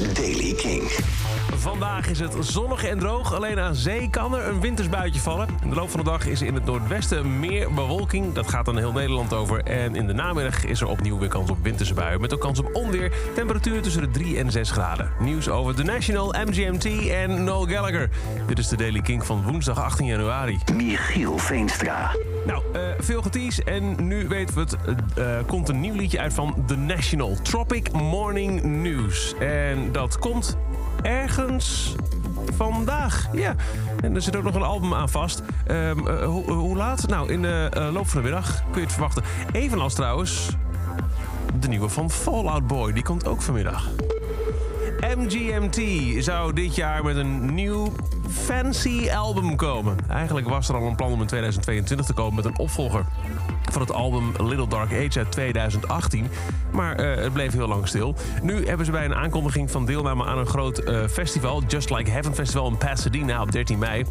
is Daily King. Vandaag is het zonnig en droog. Alleen aan zee kan er een wintersbuitje vallen. In de loop van de dag is er in het noordwesten meer bewolking. Dat gaat dan heel Nederland over. En in de namiddag is er opnieuw weer kans op wintersbuien. Met ook kans op onweer. Temperatuur tussen de 3 en 6 graden. Nieuws over The National, MGMT en Noel Gallagher. Dit is de Daily King van woensdag 18 januari. Michiel Veenstra. Nou, uh, veel geties en nu weten we het. Uh, komt een nieuw liedje uit van The National. Tropic Morning News. En dat komt ergens vandaag. Ja, en er zit ook nog een album aan vast. Ho hoe laat? Nou, in de loop van de middag kun je het verwachten. Evenals trouwens de nieuwe van Fallout Boy. Die komt ook vanmiddag. MGMT zou dit jaar met een nieuw fancy album komen. Eigenlijk was er al een plan om in 2022 te komen met een opvolger van het album Little Dark Age uit 2018. Maar uh, het bleef heel lang stil. Nu hebben ze bij een aankondiging van deelname aan een groot uh, festival... Just Like Heaven Festival in Pasadena op 13 mei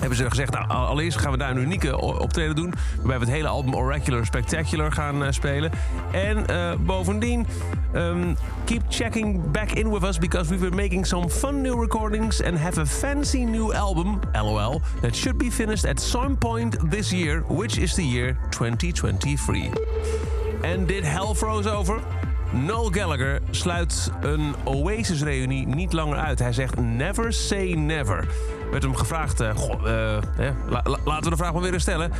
hebben ze gezegd, nou, allereerst gaan we daar een unieke optreden doen... waarbij we het hele album Oracular Spectacular gaan uh, spelen. En uh, bovendien, um, keep checking back in with us... because we've been making some fun new recordings... and have a fancy new album, LOL... that should be finished at some point this year... which is the year 2023. En dit hell froze over... Noel Gallagher sluit een Oasis-reunie niet langer uit. Hij zegt never say never. Werd hem gevraagd, la, la, laten we de vraag maar weer eens stellen.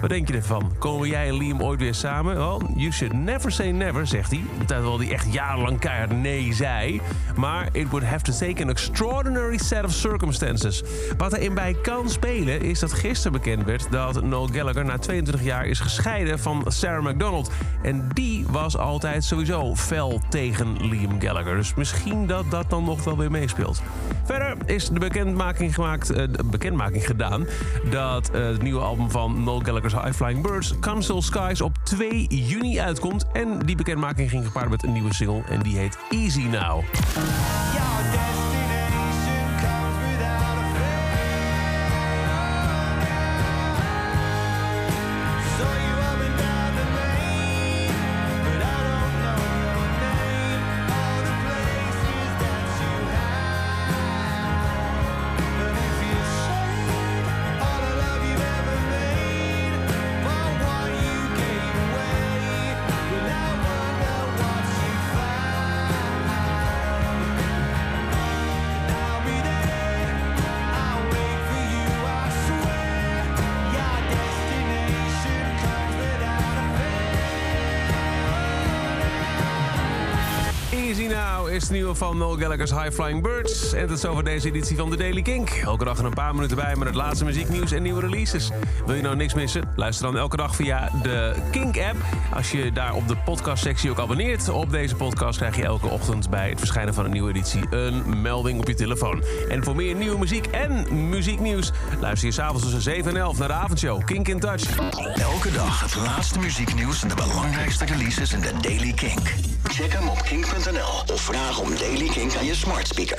Wat denk je ervan? Komen jij en Liam ooit weer samen? Well, you should never say never, zegt hij. Terwijl hij echt jarenlang keihard nee zei. Maar it would have to take an extraordinary set of circumstances. Wat erin bij kan spelen is dat gisteren bekend werd... dat Noel Gallagher na 22 jaar is gescheiden van Sarah McDonald. En die was altijd sowieso fel tegen Liam Gallagher. Dus misschien dat dat dan nog wel weer meespeelt. Verder is de bekendmaking, gemaakt, uh, de bekendmaking gedaan... dat uh, het nieuwe album van Noel Gallagher's High Flying Birds, Council Skies, op 2 juni uitkomt. En die bekendmaking ging gepaard met een nieuwe single en die heet Easy Now. Easy Now is het nieuwe van Noel Gallagher's High Flying Birds. En tot zover deze editie van The Daily Kink. Elke dag een paar minuten bij met het laatste muzieknieuws en nieuwe releases. Wil je nou niks missen? Luister dan elke dag via de Kink-app. Als je daar op de podcastsectie ook abonneert op deze podcast... krijg je elke ochtend bij het verschijnen van een nieuwe editie... een melding op je telefoon. En voor meer nieuwe muziek en muzieknieuws... luister je s'avonds tussen 7 en 11 naar de avondshow Kink in Touch. Elke dag het laatste muzieknieuws en de belangrijkste releases in de Daily Kink. Check hem op kink.nl of vraag om Daily Kink aan je smart speaker.